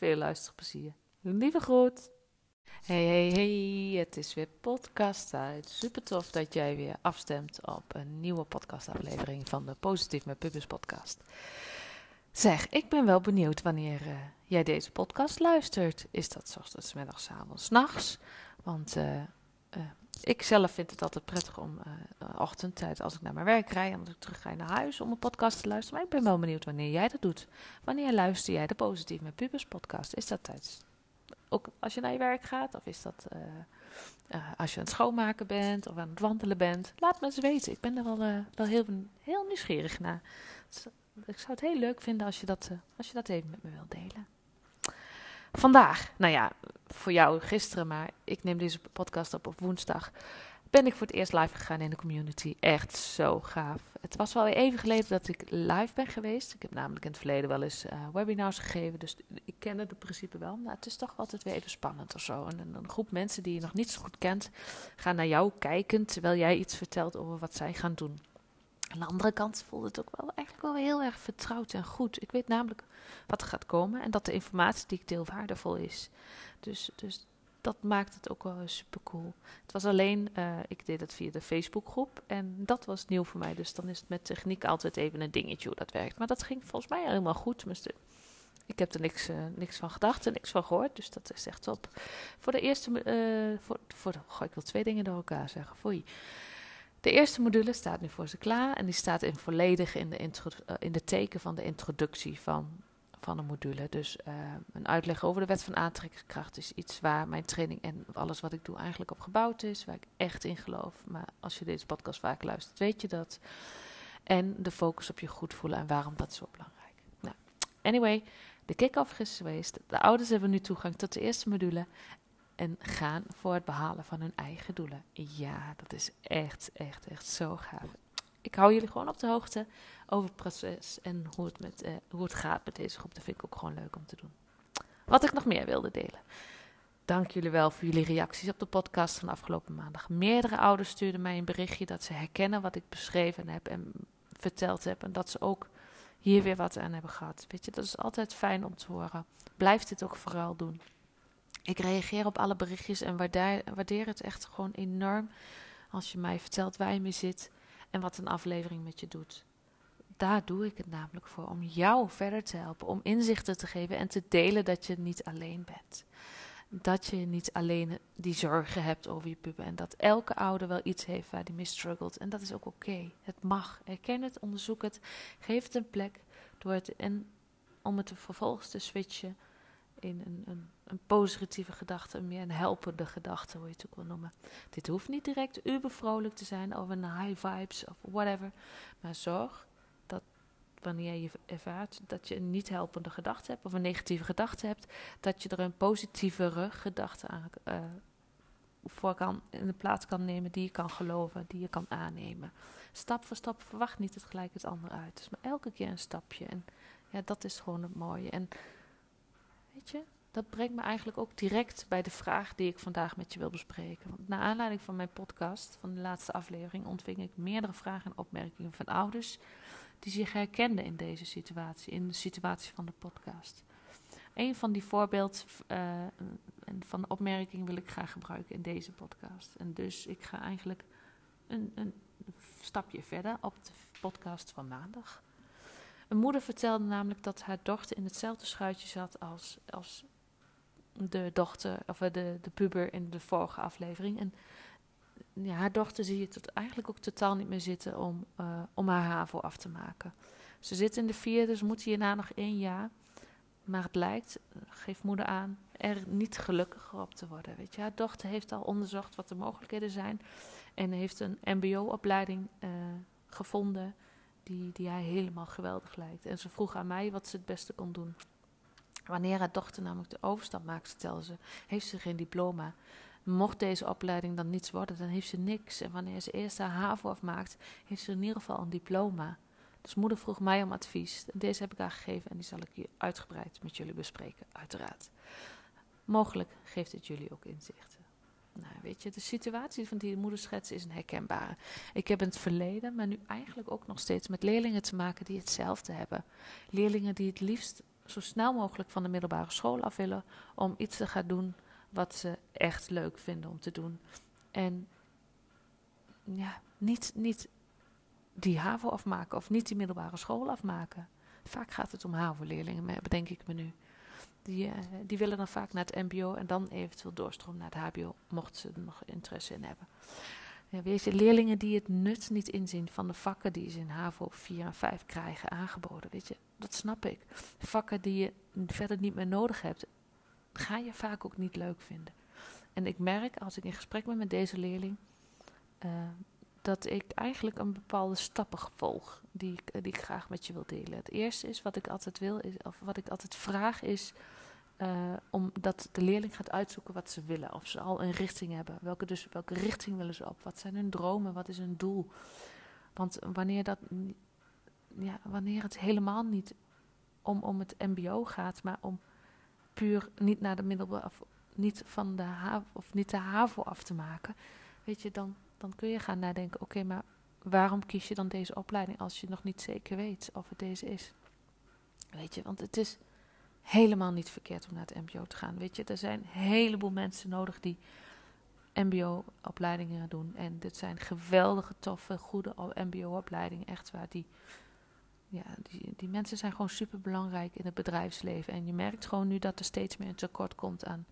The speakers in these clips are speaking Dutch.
Veel luisterplezier. Lieve groet. Hey, hey, hey, het is weer podcast tijd. Super tof dat jij weer afstemt op een nieuwe podcastaflevering van de Positief met Pubers podcast. Zeg, ik ben wel benieuwd wanneer uh, jij deze podcast luistert. Is dat s ochtends, middags, avonds, nachts? Want uh, ik zelf vind het altijd prettig om ochtendtijd als ik naar mijn werk en als ik terug ga naar huis om een podcast te luisteren. Maar ik ben wel benieuwd wanneer jij dat doet. Wanneer luister jij de Positief met Pubers podcast? Is dat tijdens ook als je naar je werk gaat? Of is dat als je aan het schoonmaken bent of aan het wandelen bent? Laat me eens weten. Ik ben er wel, wel heel, heel nieuwsgierig naar. Ik zou het heel leuk vinden als je dat, als je dat even met me wilt delen. Vandaag, nou ja, voor jou gisteren, maar ik neem deze podcast op op woensdag. Ben ik voor het eerst live gegaan in de community. Echt zo gaaf. Het was wel even geleden dat ik live ben geweest. Ik heb namelijk in het verleden wel eens uh, webinars gegeven. Dus ik ken het in principe wel. Maar het is toch altijd weer even spannend of zo. En een, een groep mensen die je nog niet zo goed kent, gaan naar jou kijken terwijl jij iets vertelt over wat zij gaan doen. Aan de andere kant voelde het ook wel eigenlijk wel heel erg vertrouwd en goed. Ik weet namelijk wat er gaat komen en dat de informatie die ik deel waardevol is. Dus, dus dat maakt het ook wel super cool. Het was alleen, uh, ik deed het via de Facebookgroep en dat was nieuw voor mij. Dus dan is het met techniek altijd even een dingetje hoe dat werkt. Maar dat ging volgens mij helemaal goed. Ik heb er niks, uh, niks van gedacht en niks van gehoord. Dus dat is echt top. Voor de eerste, uh, voor, voor goh, ik wil twee dingen door elkaar zeggen. Foei. De eerste module staat nu voor ze klaar en die staat in volledig in de, uh, in de teken van de introductie van, van de module. Dus uh, een uitleg over de wet van aantrekkingskracht is iets waar mijn training en alles wat ik doe eigenlijk op gebouwd is, waar ik echt in geloof. Maar als je deze podcast vaak luistert, weet je dat. En de focus op je goed voelen en waarom dat zo belangrijk. Nou, anyway, de kick-off is geweest. De ouders hebben nu toegang tot de eerste module en gaan voor het behalen van hun eigen doelen. Ja, dat is echt, echt, echt zo gaaf. Ik hou jullie gewoon op de hoogte over het proces en hoe het, met, uh, hoe het gaat met deze groep. Dat vind ik ook gewoon leuk om te doen. Wat ik nog meer wilde delen. Dank jullie wel voor jullie reacties op de podcast van afgelopen maandag. Meerdere ouders stuurden mij een berichtje dat ze herkennen wat ik beschreven heb en verteld heb. En dat ze ook hier weer wat aan hebben gehad. Weet je, dat is altijd fijn om te horen. Blijf dit ook vooral doen. Ik reageer op alle berichtjes en waardeer, waardeer het echt gewoon enorm als je mij vertelt waar je mee zit en wat een aflevering met je doet. Daar doe ik het namelijk voor, om jou verder te helpen, om inzichten te geven en te delen dat je niet alleen bent. Dat je niet alleen die zorgen hebt over je puber en dat elke ouder wel iets heeft waar die mee struggelt. En dat is ook oké. Het mag. Erken het, onderzoek het, geef het een plek door het en om het vervolgens te switchen in een, een, een positieve gedachte, meer een helpende gedachte, hoe je het ook wil noemen. Dit hoeft niet direct ubervrolijk te zijn of een high vibes of whatever. Maar zorg dat wanneer je ervaart dat je een niet helpende gedachte hebt of een negatieve gedachte hebt, dat je er een positievere gedachte uh, voor kan, in de plaats kan nemen die je kan geloven, die je kan aannemen. Stap voor stap verwacht niet het gelijk het andere uit. Dus maar elke keer een stapje. En ja, dat is gewoon het mooie. En Weet je, dat brengt me eigenlijk ook direct bij de vraag die ik vandaag met je wil bespreken. Want naar aanleiding van mijn podcast, van de laatste aflevering, ontving ik meerdere vragen en opmerkingen van ouders die zich herkenden in deze situatie, in de situatie van de podcast. Een van die voorbeeld uh, van de opmerking wil ik graag gebruiken in deze podcast. En dus ik ga eigenlijk een, een stapje verder op de podcast van maandag. Een moeder vertelde namelijk dat haar dochter in hetzelfde schuitje zat als, als de dochter, of de, de puber in de vorige aflevering. En ja, haar dochter zie je het eigenlijk ook totaal niet meer zitten om, om haar HAVO af te maken. Ze zit in de vierde, dus moet hierna nog één jaar. Maar het lijkt, geeft moeder aan, er niet gelukkiger op te worden. Weet je, haar dochter heeft al onderzocht wat de mogelijkheden zijn. En heeft een MBO-opleiding uh, gevonden die, die haar helemaal geweldig lijkt. En ze vroeg aan mij wat ze het beste kon doen. Wanneer haar dochter namelijk de overstap maakt, vertelde ze, heeft ze geen diploma. Mocht deze opleiding dan niets worden, dan heeft ze niks. En wanneer ze eerst haar HAVO afmaakt, heeft ze in ieder geval een diploma. Dus moeder vroeg mij om advies. Deze heb ik haar gegeven en die zal ik hier uitgebreid met jullie bespreken, uiteraard. Mogelijk geeft het jullie ook inzichten. Nou, weet je, de situatie van die moederschets is een herkenbare. Ik heb in het verleden, maar nu eigenlijk ook nog steeds met leerlingen te maken die hetzelfde hebben. Leerlingen die het liefst zo snel mogelijk van de middelbare school af willen om iets te gaan doen wat ze echt leuk vinden om te doen. En ja, niet, niet die HAVO afmaken of niet die middelbare school afmaken. Vaak gaat het om HAVO-leerlingen, bedenk ik me nu. Die, uh, die willen dan vaak naar het MBO en dan eventueel doorstroom naar het HBO, mochten ze er nog interesse in hebben. Ja, je, leerlingen die het nut niet inzien van de vakken die ze in HAVO 4 en 5 krijgen aangeboden, weet je, dat snap ik. Vakken die je verder niet meer nodig hebt, ga je vaak ook niet leuk vinden. En ik merk als ik in gesprek ben met deze leerling, uh, dat ik eigenlijk een bepaalde stappen volg die ik, die ik graag met je wil delen. Het eerste is wat ik altijd wil, is, of wat ik altijd vraag, is uh, om dat de leerling gaat uitzoeken wat ze willen. Of ze al een richting hebben. Welke, dus, welke richting willen ze op? Wat zijn hun dromen? Wat is hun doel? Want wanneer, dat, ja, wanneer het helemaal niet om, om het MBO gaat, maar om puur niet naar de middelbare, of niet van de HAVO, of niet de HAVO af te maken, weet je, dan dan kun je gaan nadenken: oké, maar waarom kies je dan deze opleiding als je nog niet zeker weet of het deze is? Weet je, want het is helemaal niet verkeerd om naar het MBO te gaan. Weet je, er zijn een heleboel mensen nodig die MBO-opleidingen doen. En dit zijn geweldige, toffe, goede MBO-opleidingen. Echt waar. Die, ja, die, die mensen zijn gewoon super belangrijk in het bedrijfsleven. En je merkt gewoon nu dat er steeds meer een tekort komt aan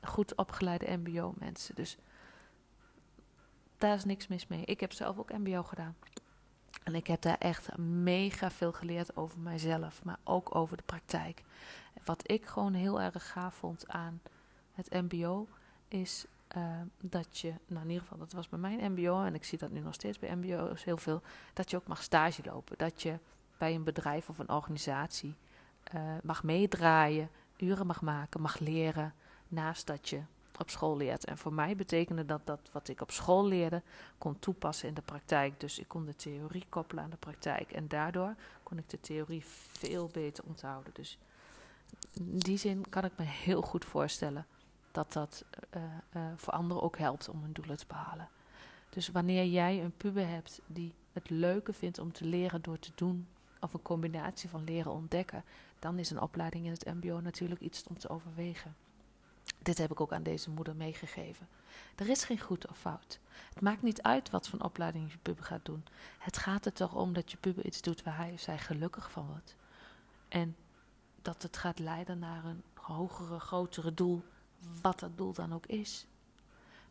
goed opgeleide MBO-mensen. Dus daar is niks mis mee. Ik heb zelf ook MBO gedaan. En ik heb daar echt mega veel geleerd over mijzelf, maar ook over de praktijk. Wat ik gewoon heel erg gaaf vond aan het MBO is uh, dat je, nou in ieder geval, dat was bij mijn MBO en ik zie dat nu nog steeds bij MBO's heel veel, dat je ook mag stage lopen. Dat je bij een bedrijf of een organisatie uh, mag meedraaien, uren mag maken, mag leren, naast dat je op school leert. En voor mij betekende dat dat wat ik op school leerde kon toepassen in de praktijk. Dus ik kon de theorie koppelen aan de praktijk. En daardoor kon ik de theorie veel beter onthouden. Dus in die zin kan ik me heel goed voorstellen dat dat uh, uh, voor anderen ook helpt om hun doelen te behalen. Dus wanneer jij een puber hebt die het leuke vindt om te leren door te doen, of een combinatie van leren ontdekken, dan is een opleiding in het MBO natuurlijk iets om te overwegen. Dit heb ik ook aan deze moeder meegegeven. Er is geen goed of fout. Het maakt niet uit wat voor opleiding je puber gaat doen. Het gaat er toch om dat je puber iets doet waar hij of zij gelukkig van wordt. En dat het gaat leiden naar een hogere, grotere doel, wat dat doel dan ook is.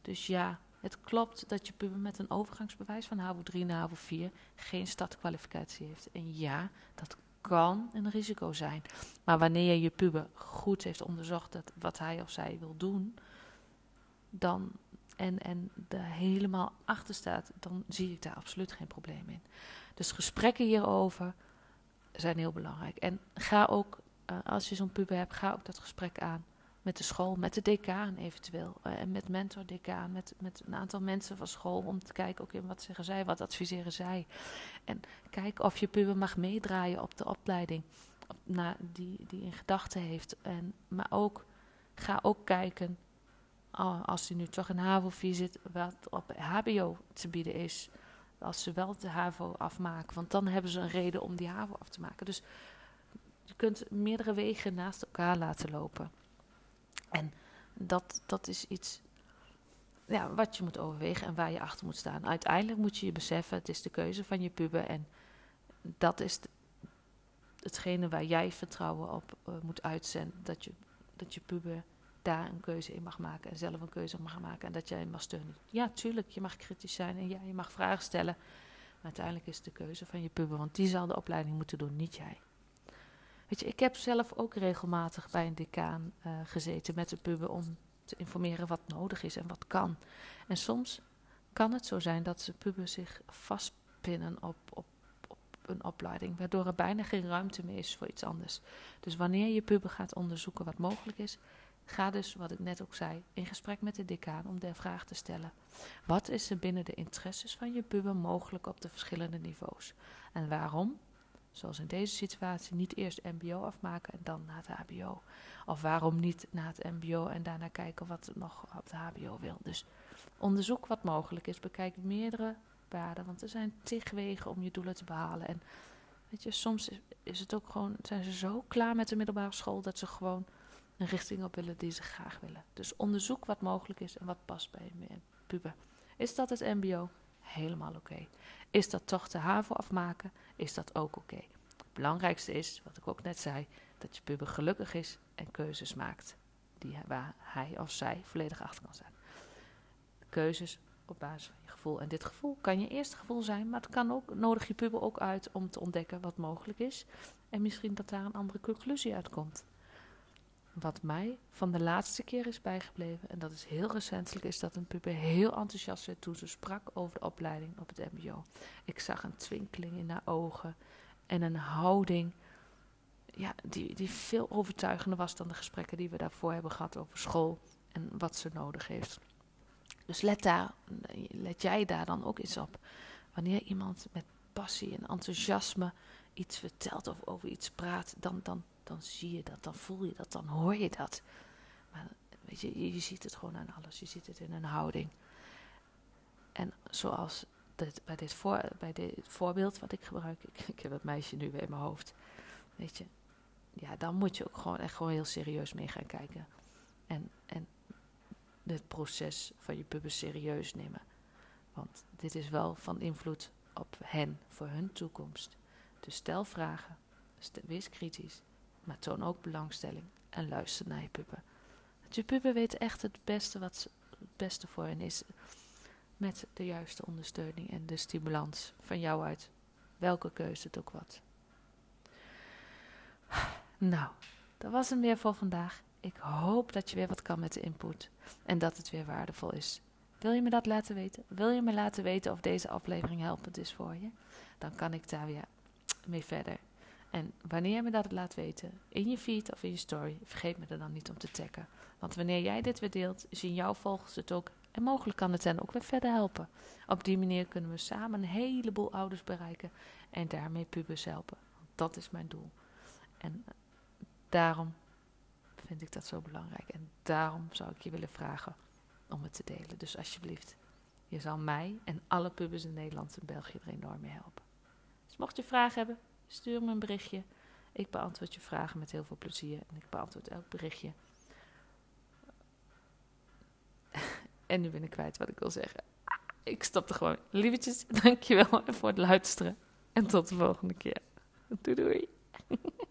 Dus ja, het klopt dat je puber met een overgangsbewijs van HAVO 3 naar HAVO 4 geen startkwalificatie heeft. En ja, dat kan een risico zijn. Maar wanneer je je puber goed heeft onderzocht dat wat hij of zij wil doen, dan en, en er helemaal achter staat, dan zie ik daar absoluut geen probleem in. Dus gesprekken hierover zijn heel belangrijk. En ga ook, uh, als je zo'n puber hebt, ga ook dat gesprek aan met de school, met de decaan eventueel. Uh, en met mentor decaan, met, met een aantal mensen van school. Om te kijken, oké, wat zeggen zij, wat adviseren zij. En kijk of je puber mag meedraaien op de opleiding op, na, die, die in gedachten heeft. En, maar ook, ga ook kijken, oh, als hij nu toch in HAVO 4 zit, wat op HBO te bieden is. Als ze wel de HAVO afmaken. Want dan hebben ze een reden om die HAVO af te maken. Dus je kunt meerdere wegen naast elkaar laten lopen. En dat, dat is iets ja, wat je moet overwegen en waar je achter moet staan. Uiteindelijk moet je je beseffen, het is de keuze van je puber. En dat is hetgene waar jij vertrouwen op uh, moet uitzenden. Dat je, dat je puber daar een keuze in mag maken en zelf een keuze mag maken en dat jij mag steunen. Ja, tuurlijk, je mag kritisch zijn en ja, je mag vragen stellen. Maar uiteindelijk is het de keuze van je puber, want die zal de opleiding moeten doen, niet jij. Ik heb zelf ook regelmatig bij een decaan uh, gezeten met de puber om te informeren wat nodig is en wat kan. En soms kan het zo zijn dat ze puber zich vastpinnen op, op, op een opleiding, waardoor er bijna geen ruimte meer is voor iets anders. Dus wanneer je puber gaat onderzoeken wat mogelijk is, ga dus, wat ik net ook zei, in gesprek met de decaan om de vraag te stellen: wat is er binnen de interesses van je puber mogelijk op de verschillende niveaus? En waarom? Zoals in deze situatie niet eerst MBO afmaken en dan naar het HBO. Of waarom niet naar het MBO en daarna kijken wat nog op de HBO wil. Dus onderzoek wat mogelijk is. Bekijk meerdere paden, want er zijn tig wegen om je doelen te behalen. En weet je, soms is het ook gewoon, zijn ze zo klaar met de middelbare school dat ze gewoon een richting op willen die ze graag willen. Dus onderzoek wat mogelijk is en wat past bij je puber. Is dat het MBO? Helemaal oké. Is dat toch de HAVO afmaken? Is dat ook oké. Het belangrijkste is, wat ik ook net zei, dat je puber gelukkig is en keuzes maakt die, waar hij of zij volledig achter kan zijn. Keuzes op basis van je gevoel. En dit gevoel kan je eerste gevoel zijn, maar het kan ook, nodig je puber ook uit om te ontdekken wat mogelijk is. En misschien dat daar een andere conclusie uitkomt. Wat mij van de laatste keer is bijgebleven, en dat is heel recentelijk, is dat een puber heel enthousiast werd toen ze sprak over de opleiding op het MBO. Ik zag een twinkeling in haar ogen en een houding ja, die, die veel overtuigender was dan de gesprekken die we daarvoor hebben gehad over school en wat ze nodig heeft. Dus let, daar, let jij daar dan ook eens op. Wanneer iemand met passie en enthousiasme iets vertelt of over iets praat, dan, dan, dan zie je dat, dan voel je dat, dan hoor je dat. Maar weet je, je, ziet het gewoon aan alles. Je ziet het in een houding. En zoals dit, bij, dit voor, bij dit voorbeeld wat ik gebruik, ik, heb het meisje nu weer in mijn hoofd. Weet je, ja, dan moet je ook gewoon echt gewoon heel serieus mee gaan kijken. En, en het proces van je puber serieus nemen. Want dit is wel van invloed op hen, voor hun toekomst. Dus stel vragen, wees kritisch, maar toon ook belangstelling en luister naar je puppen. Want je puppen weten echt het beste wat het beste voor hen is. Met de juiste ondersteuning en de stimulans van jou uit. Welke keuze het ook wat. Nou, dat was hem weer voor vandaag. Ik hoop dat je weer wat kan met de input en dat het weer waardevol is. Wil je me dat laten weten? Wil je me laten weten of deze aflevering helpend is voor je? Dan kan ik daar weer mee verder. En wanneer je me dat laat weten, in je feed of in je story, vergeet me er dan niet om te taggen. Want wanneer jij dit weer deelt, zien jouw volgers het ook. En mogelijk kan het hen ook weer verder helpen. Op die manier kunnen we samen een heleboel ouders bereiken en daarmee pubers helpen. Dat is mijn doel. En daarom vind ik dat zo belangrijk. En daarom zou ik je willen vragen om het te delen. Dus alsjeblieft, je zal mij en alle pubers in Nederland en België er enorm mee helpen. Dus mocht je vragen hebben, stuur me een berichtje. Ik beantwoord je vragen met heel veel plezier en ik beantwoord elk berichtje. en nu ben ik kwijt wat ik wil zeggen. Ik stop er gewoon. Lievertjes, dankjewel voor het luisteren. En tot de volgende keer. Doei doei.